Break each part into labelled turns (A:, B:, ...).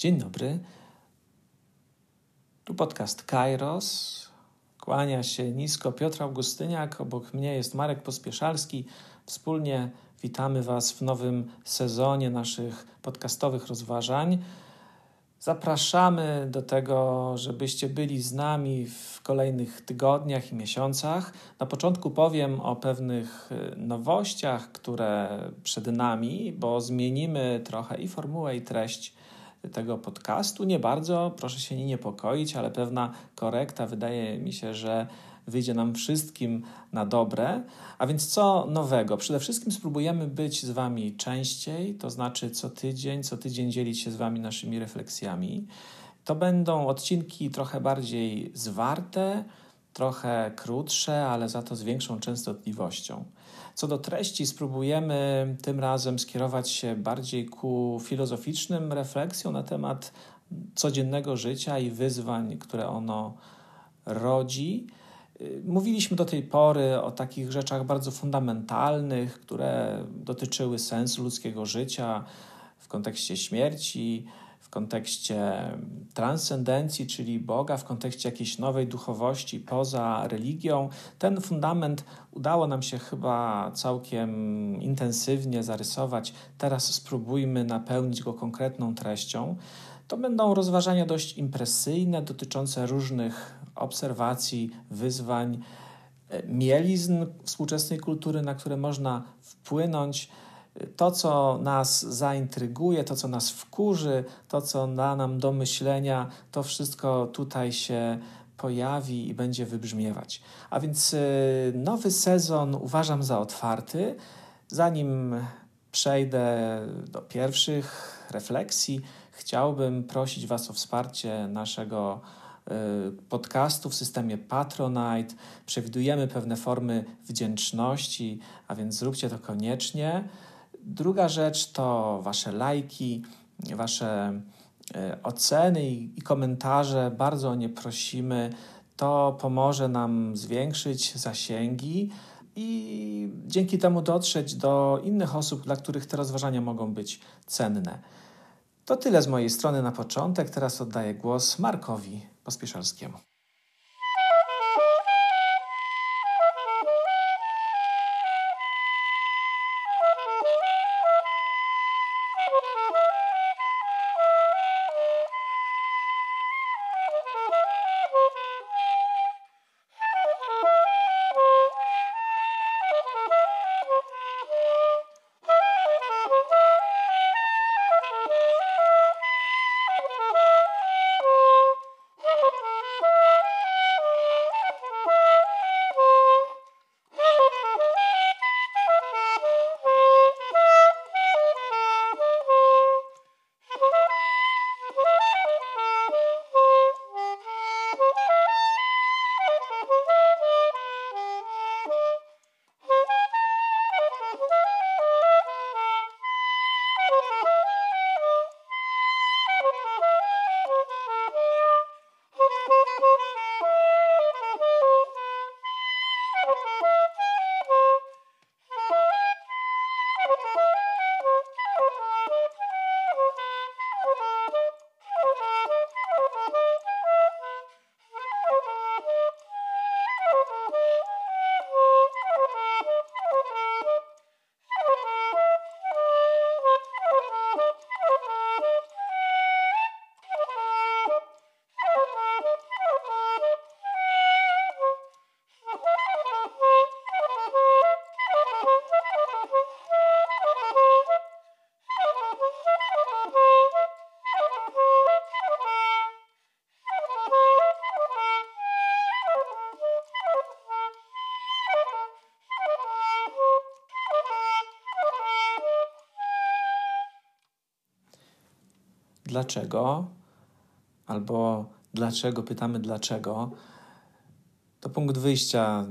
A: Dzień dobry. Tu podcast Kairos. Kłania się nisko Piotr Augustyniak. Obok mnie jest Marek Pospieszalski. Wspólnie witamy Was w nowym sezonie naszych podcastowych rozważań. Zapraszamy do tego, żebyście byli z nami w kolejnych tygodniach i miesiącach. Na początku powiem o pewnych y, nowościach, które przed nami, bo zmienimy trochę i formułę, i treść tego podcastu. Nie bardzo, proszę się nie niepokoić, ale pewna korekta wydaje mi się, że wyjdzie nam wszystkim na dobre. A więc co nowego? Przede wszystkim spróbujemy być z Wami częściej, to znaczy co tydzień, co tydzień dzielić się z Wami naszymi refleksjami. To będą odcinki trochę bardziej zwarte, trochę krótsze, ale za to z większą częstotliwością. Co do treści, spróbujemy tym razem skierować się bardziej ku filozoficznym refleksjom na temat codziennego życia i wyzwań, które ono rodzi. Mówiliśmy do tej pory o takich rzeczach bardzo fundamentalnych, które dotyczyły sensu ludzkiego życia w kontekście śmierci, w kontekście transcendencji, czyli Boga, w kontekście jakiejś nowej duchowości poza religią. Ten fundament udało nam się chyba całkiem intensywnie zarysować. Teraz spróbujmy napełnić go konkretną treścią. To będą rozważania dość impresyjne, dotyczące różnych obserwacji, wyzwań, e, mielizn współczesnej kultury, na które można wpłynąć. To, co nas zaintryguje, to, co nas wkurzy, to, co da nam do myślenia, to wszystko tutaj się pojawi i będzie wybrzmiewać. A więc e, nowy sezon uważam za otwarty. Zanim przejdę do pierwszych refleksji, chciałbym prosić Was o wsparcie naszego Y, podcastu w systemie Patronite. Przewidujemy pewne formy wdzięczności, a więc zróbcie to koniecznie. Druga rzecz to Wasze lajki, Wasze y, oceny i komentarze. Bardzo o nie prosimy. To pomoże nam zwiększyć zasięgi i dzięki temu dotrzeć do innych osób, dla których te rozważania mogą być cenne. To tyle z mojej strony na początek. Teraz oddaję głos Markowi Pospieszalskiemu. Thank you. Dlaczego, albo dlaczego, pytamy dlaczego, to punkt wyjścia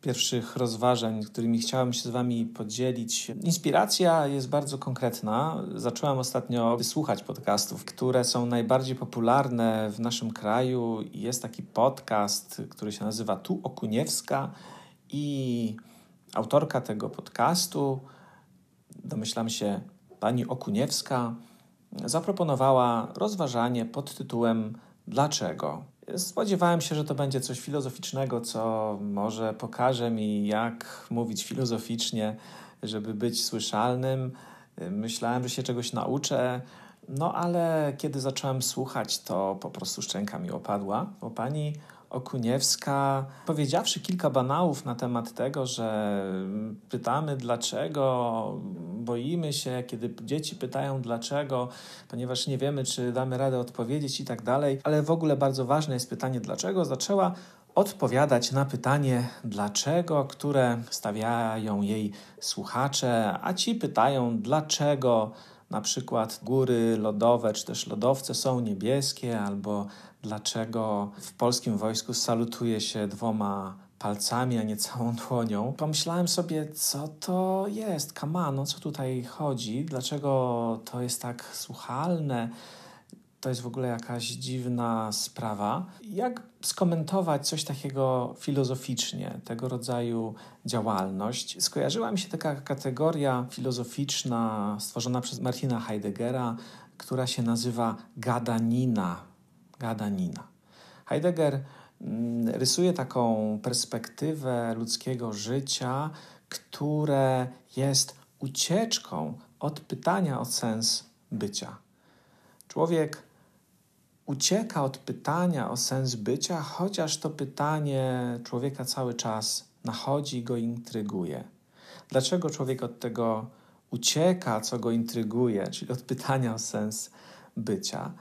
A: pierwszych rozważań, którymi chciałem się z Wami podzielić. Inspiracja jest bardzo konkretna. Zacząłem ostatnio słuchać podcastów, które są najbardziej popularne w naszym kraju. Jest taki podcast, który się nazywa Tu Okuniewska i autorka tego podcastu, domyślam się, pani Okuniewska, zaproponowała rozważanie pod tytułem Dlaczego? Spodziewałem się, że to będzie coś filozoficznego, co może pokaże mi, jak mówić filozoficznie, żeby być słyszalnym. Myślałem, że się czegoś nauczę, no ale kiedy zacząłem słuchać, to po prostu szczęka mi opadła, bo pani Okuniewska, powiedziawszy kilka banałów na temat tego, że pytamy dlaczego, boimy się, kiedy dzieci pytają dlaczego, ponieważ nie wiemy, czy damy radę odpowiedzieć i tak dalej, ale w ogóle bardzo ważne jest pytanie dlaczego, zaczęła odpowiadać na pytanie dlaczego, które stawiają jej słuchacze, a ci pytają dlaczego na przykład góry lodowe czy też lodowce są niebieskie, albo dlaczego w polskim wojsku salutuje się dwoma palcami, a nie całą dłonią. Pomyślałem sobie, co to jest, kamano, co tutaj chodzi, dlaczego to jest tak słuchalne, to jest w ogóle jakaś dziwna sprawa. Jak skomentować coś takiego filozoficznie, tego rodzaju działalność? Skojarzyła mi się taka kategoria filozoficzna stworzona przez Martina Heideggera, która się nazywa gadanina. Gadanina. Heidegger mm, rysuje taką perspektywę ludzkiego życia, które jest ucieczką od pytania o sens bycia. Człowiek ucieka od pytania o sens bycia, chociaż to pytanie człowieka cały czas nachodzi i go intryguje. Dlaczego człowiek od tego ucieka, co go intryguje, czyli od pytania o sens bycia?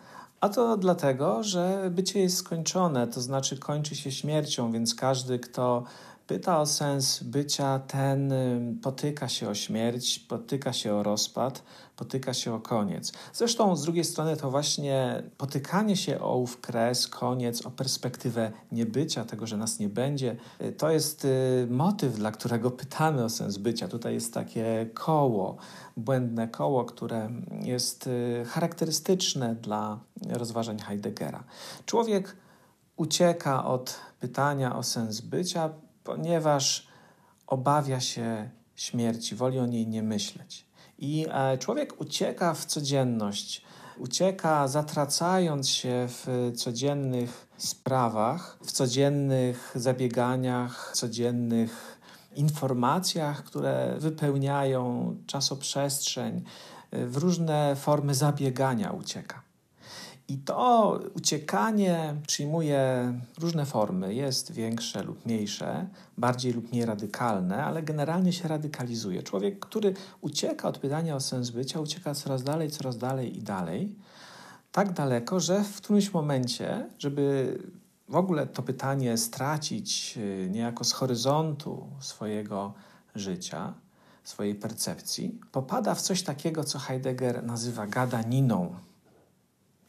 A: A to dlatego, że bycie jest skończone, to znaczy kończy się śmiercią, więc każdy, kto pyta o sens bycia, ten potyka się o śmierć, potyka się o rozpad, potyka się o koniec. Zresztą z drugiej strony to właśnie potykanie się o ów kres, koniec, o perspektywę niebycia, tego, że nas nie będzie, y, to jest y, motyw, dla którego pytamy o sens bycia. Tutaj jest takie koło, błędne koło, które jest y, charakterystyczne dla rozważań Heideggera. Człowiek ucieka od pytania o sens bycia, ponieważ obawia się śmierci, woli o niej nie myśleć. I e, człowiek ucieka w codzienność, ucieka zatracając się w codziennych sprawach, w codziennych zabieganiach, codziennych informacjach, które wypełniają czasoprzestrzeń, w różne formy zabiegania ucieka. I to uciekanie przyjmuje różne formy. Jest większe lub mniejsze, bardziej lub mniej radykalne, ale generalnie się radykalizuje. Człowiek, który ucieka od pytania o sens bycia, ucieka coraz dalej, coraz dalej i dalej. Tak daleko, że w którymś momencie, żeby w ogóle to pytanie stracić y, niejako z horyzontu swojego życia, swojej percepcji, popada w coś takiego, co Heidegger nazywa gadaniną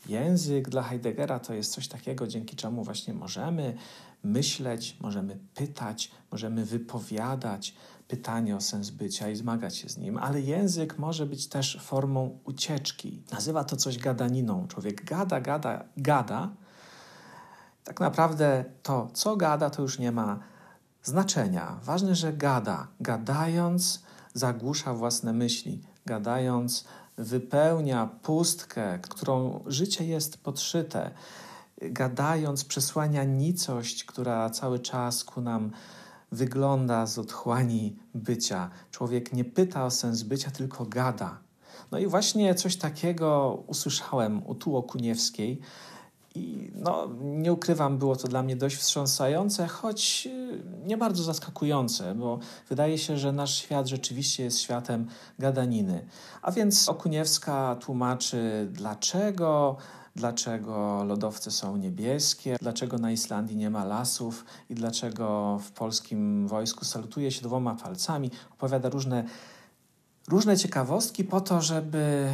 A: Język dla Heideggera to jest coś takiego, dzięki czemu właśnie możemy myśleć, możemy pytać, możemy wypowiadać pytanie o sens bycia i zmagać się z nim, ale język może być też formą ucieczki. Nazywa to coś gadaniną. Człowiek gada, gada, gada. Tak naprawdę to, co gada, to już nie ma znaczenia. Ważne, że gada. Gadając, zagłusza własne myśli. Gadając, wypełnia pustkę, którą życie jest podszyte, gadając, przesłania nicość, która cały czas ku nam wygląda z otchłani bycia. Człowiek nie pyta o sens bycia, tylko gada. No i właśnie coś takiego usłyszałem u Tuło Kuniewskiej, i no, nie ukrywam, było to dla mnie dość wstrząsające, choć y, nie bardzo zaskakujące, bo wydaje się, że nasz świat rzeczywiście jest światem gadaniny. A więc Okuniewska tłumaczy, dlaczego dlaczego lodowce są niebieskie, dlaczego na Islandii nie ma lasów i dlaczego w polskim wojsku salutuje się dwoma palcami. Opowiada różne, różne ciekawostki po to, żeby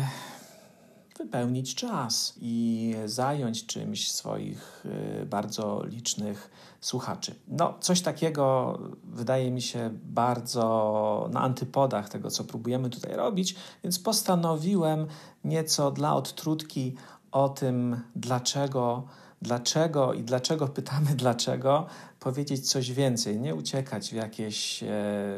A: wypełnić czas i zająć czymś swoich y, bardzo licznych słuchaczy. No, coś takiego wydaje mi się bardzo na antypodach tego, co próbujemy tutaj robić, więc postanowiłem nieco dla odtrutki o tym, dlaczego, dlaczego i dlaczego pytamy dlaczego, powiedzieć coś więcej, nie uciekać w jakieś e,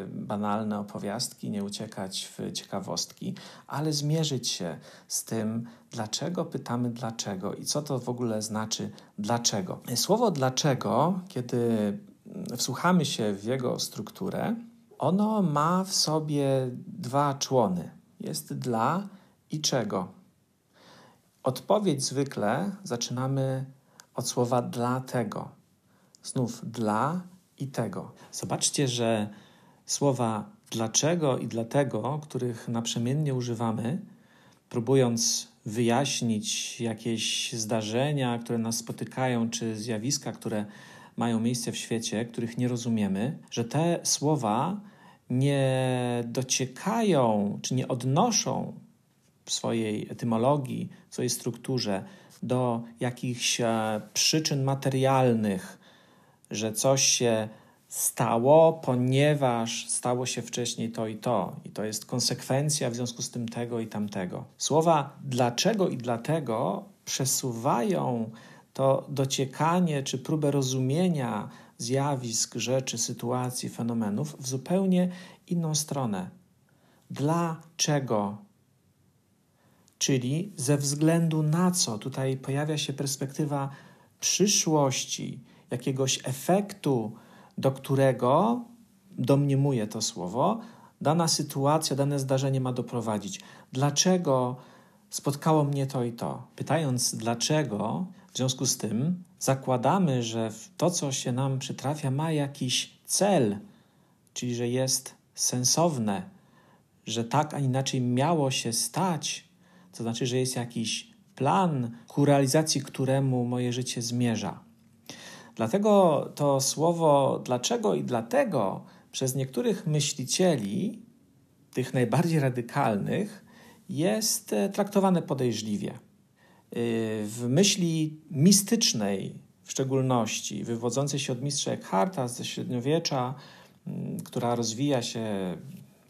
A: banalne opowiastki, nie uciekać w ciekawostki, ale zmierzyć się z tym, dlaczego pytamy dlaczego i co to w ogóle znaczy dlaczego. Słowo dlaczego, kiedy wsłuchamy się w jego strukturę, ono ma w sobie dwa człony. Jest dla i czego. Odpowiedź zwykle zaczynamy od słowa dlatego. Znów dla i tego. Zobaczcie, że słowa dlaczego i dlatego, których naprzemiennie używamy, próbując wyjaśnić jakieś zdarzenia, które nas spotykają, czy zjawiska, które mają miejsce w świecie, których nie rozumiemy, że te słowa nie dociekają czy nie odnoszą w swojej etymologii, w swojej strukturze do jakichś e, przyczyn materialnych, że coś się stało, ponieważ stało się wcześniej to i to, i to jest konsekwencja w związku z tym tego i tamtego. Słowa dlaczego i dlatego przesuwają to dociekanie czy próbę rozumienia zjawisk, rzeczy, sytuacji, fenomenów w zupełnie inną stronę. Dlaczego? Czyli ze względu na co? Tutaj pojawia się perspektywa przyszłości, jakiegoś efektu, do którego, domniemuje to słowo, dana sytuacja, dane zdarzenie ma doprowadzić. Dlaczego spotkało mnie to i to? Pytając dlaczego, w związku z tym zakładamy, że to, co się nam przytrafia, ma jakiś cel, czyli że jest sensowne, że tak, a inaczej miało się stać, to znaczy, że jest jakiś plan, ku realizacji któremu moje życie zmierza. Dlatego to słowo dlaczego i dlatego przez niektórych myślicieli, tych najbardziej radykalnych, jest e, traktowane podejrzliwie. E, w myśli mistycznej, w szczególności wywodzącej się od mistrza Eckharta ze średniowiecza, która rozwija się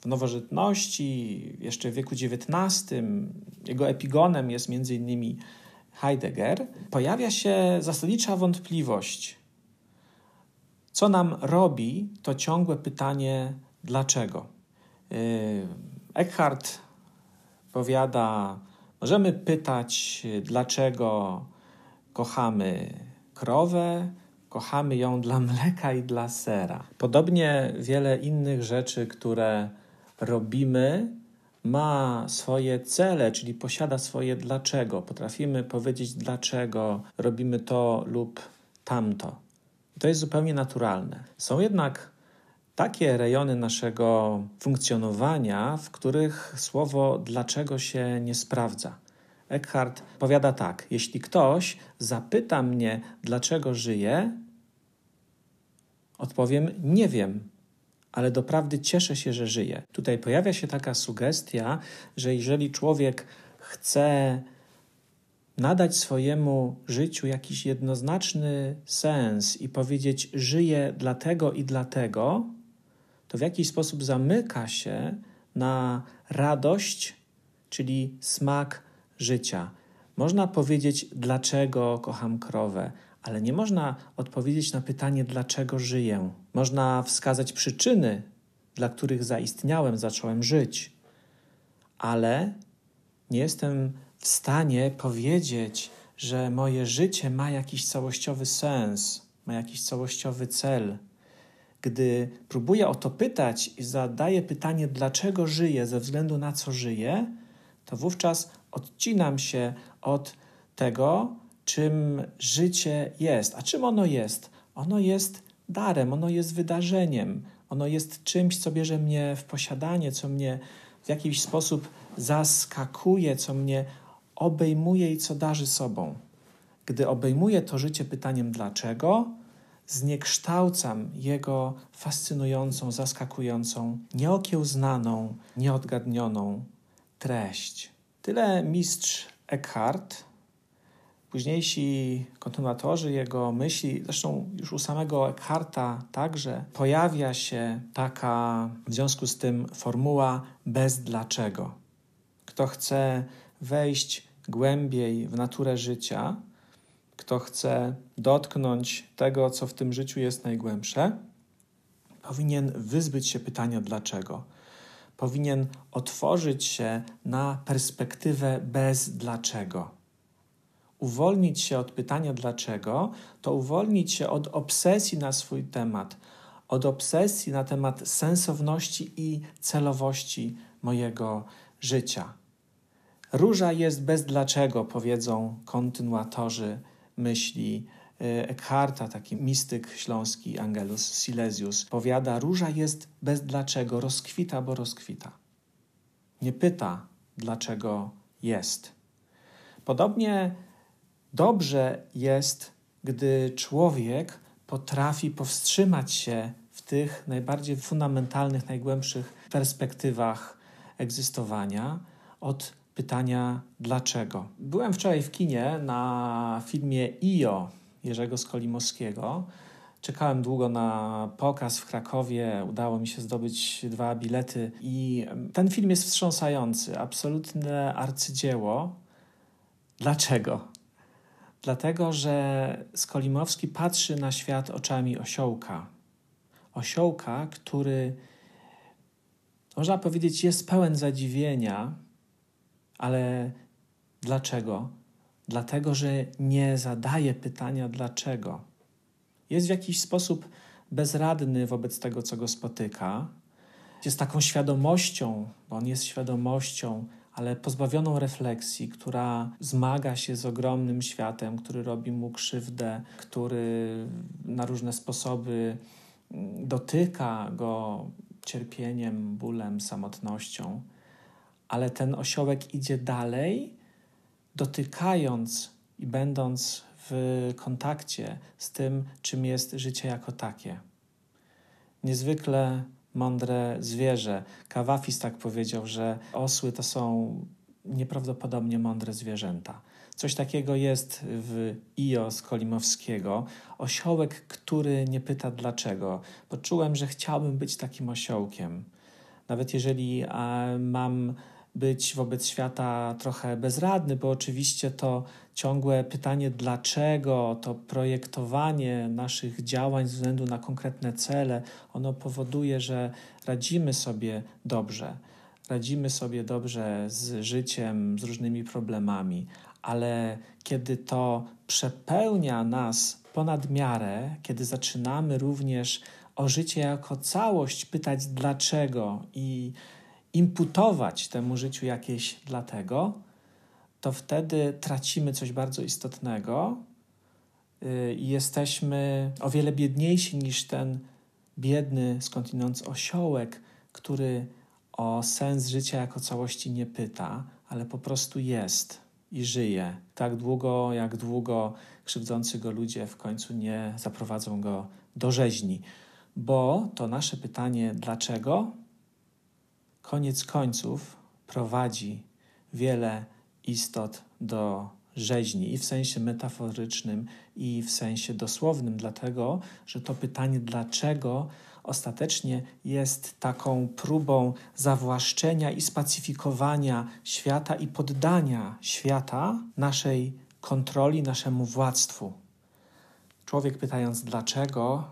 A: w nowożytności, jeszcze w wieku XIX, jego epigonem jest między innymi Heidegger, pojawia się zasadnicza wątpliwość. Co nam robi to ciągłe pytanie dlaczego? Yy, Eckhart powiada, możemy pytać, dlaczego kochamy krowę, kochamy ją dla mleka i dla sera. Podobnie wiele innych rzeczy, które robimy, ma swoje cele, czyli posiada swoje dlaczego. Potrafimy powiedzieć, dlaczego robimy to lub tamto. to jest zupełnie naturalne. Są jednak takie rejony naszego funkcjonowania, w których słowo dlaczego się nie sprawdza. Eckhart powiada tak: Jeśli ktoś zapyta mnie, dlaczego żyję, odpowiem: Nie wiem, ale doprawdy cieszę się, że żyję. Tutaj pojawia się taka sugestia, że jeżeli człowiek chce nadać swojemu życiu jakiś jednoznaczny sens i powiedzieć: Żyję dlatego i dlatego, to w jakiś sposób zamyka się na radość, czyli smak życia. Można powiedzieć, dlaczego kocham krowę, ale nie można odpowiedzieć na pytanie, dlaczego żyję. Można wskazać przyczyny, dla których zaistniałem, zacząłem żyć, ale nie jestem w stanie powiedzieć, że moje życie ma jakiś całościowy sens, ma jakiś całościowy cel. Gdy próbuję o to pytać i zadaję pytanie, dlaczego żyję, ze względu na co żyję, to wówczas odcinam się od tego, czym życie jest. A czym ono jest? Ono jest darem, ono jest wydarzeniem, ono jest czymś, co bierze mnie w posiadanie, co mnie w jakiś sposób zaskakuje, co mnie obejmuje i co darzy sobą. Gdy obejmuję to życie pytaniem dlaczego, zniekształcam jego fascynującą, zaskakującą, nieokiełznaną, nieodgadnioną treść. Tyle mistrz Eckhart Późniejsi kontynuatorzy jego myśli, zresztą już u samego Eckharta także, pojawia się taka w związku z tym formuła bez dlaczego. Kto chce wejść głębiej w naturę życia, kto chce dotknąć tego, co w tym życiu jest najgłębsze, powinien wyzbyć się pytania dlaczego. Powinien otworzyć się na perspektywę bez dlaczego. Uwolnić się od pytania dlaczego, to uwolnić się od obsesji na swój temat, od obsesji na temat sensowności i celowości mojego życia. Róża jest bez dlaczego, powiedzą kontynuatorzy myśli e, Eckharta, taki mistyk śląski Angelus Silesius, powiada: Róża jest bez dlaczego, rozkwita, bo rozkwita. Nie pyta, dlaczego jest. Podobnie dobrze jest, gdy człowiek potrafi powstrzymać się w tych najbardziej fundamentalnych, najgłębszych perspektywach egzystowania od pytania dlaczego. Byłem wczoraj w kinie na filmie IO Jerzego Skolimowskiego. Czekałem długo na pokaz w Krakowie, udało mi się zdobyć dwa bilety i ten film jest wstrząsający, absolutne arcydzieło. Dlaczego? Dlatego, że Skolimowski patrzy na świat oczami osiołka. Osiołka, który można powiedzieć jest pełen zadziwienia, ale dlaczego? Dlatego, że nie zadaje pytania dlaczego. Jest w jakiś sposób bezradny wobec tego, co go spotyka. Jest taką świadomością, bo on jest świadomością, ale pozbawioną refleksji, która zmaga się z ogromnym światem, który robi mu krzywdę, który na różne sposoby mm, dotyka go cierpieniem, bólem, samotnością ale ten osiołek idzie dalej, dotykając i będąc w kontakcie z tym, czym jest życie jako takie. Niezwykle mądre zwierzę. Kawafis tak powiedział, że osły to są nieprawdopodobnie mądre zwierzęta. Coś takiego jest w Io z Kolimowskiego. Osiołek, który nie pyta dlaczego. Poczułem, że chciałbym być takim osiołkiem. Nawet jeżeli mam być wobec świata trochę bezradny, bo oczywiście to ciągłe pytanie dlaczego, to projektowanie naszych działań ze względu na konkretne cele, ono powoduje, że radzimy sobie dobrze. Radzimy sobie dobrze z życiem, z różnymi problemami, ale kiedy to przepełnia nas ponad miarę, kiedy zaczynamy również o życie jako całość pytać dlaczego i imputować temu życiu jakieś dlatego, to wtedy tracimy coś bardzo istotnego y, i jesteśmy o wiele biedniejsi niż ten biedny, skądinąd osiołek, który o sens życia jako całości nie pyta, ale po prostu jest i żyje tak długo, jak długo krzywdzący go ludzie w końcu nie zaprowadzą go do rzeźni. Bo to nasze pytanie, dlaczego, koniec końców prowadzi wiele istot do rzeźni i w sensie metaforycznym, i w sensie dosłownym, dlatego że to pytanie dlaczego ostatecznie jest taką próbą zawłaszczenia i spacyfikowania świata i poddania świata naszej kontroli, naszemu władztwu. Człowiek pytając dlaczego,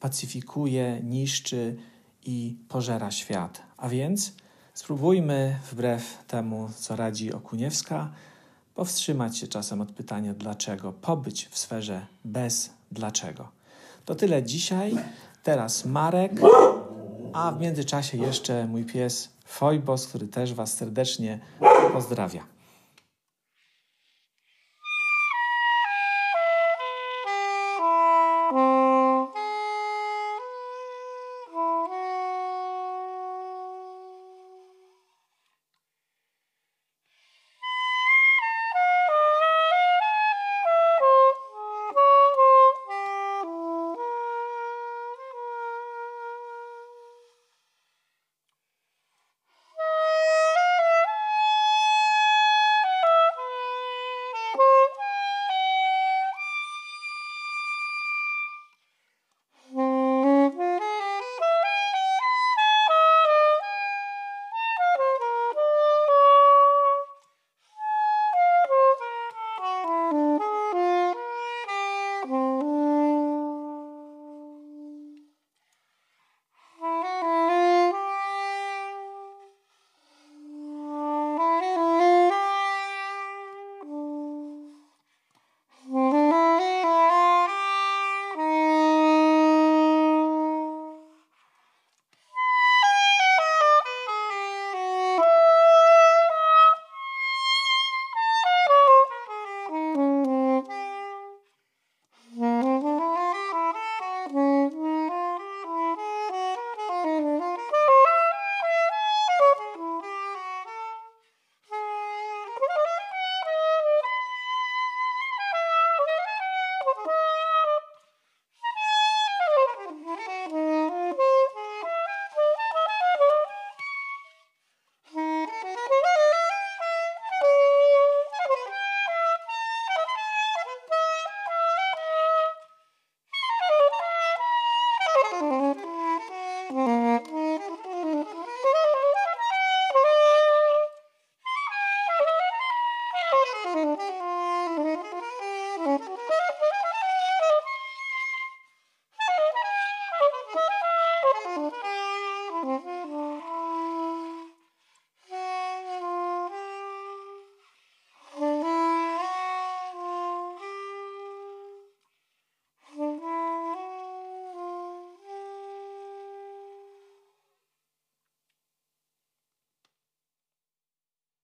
A: pacyfikuje, niszczy i pożera świat. A więc spróbujmy, wbrew temu, co radzi Okuniewska, powstrzymać się czasem od pytania dlaczego, pobyć w sferze bez dlaczego. To tyle dzisiaj. Teraz Marek, a w międzyczasie jeszcze mój pies Fojbos, który też Was serdecznie pozdrawia.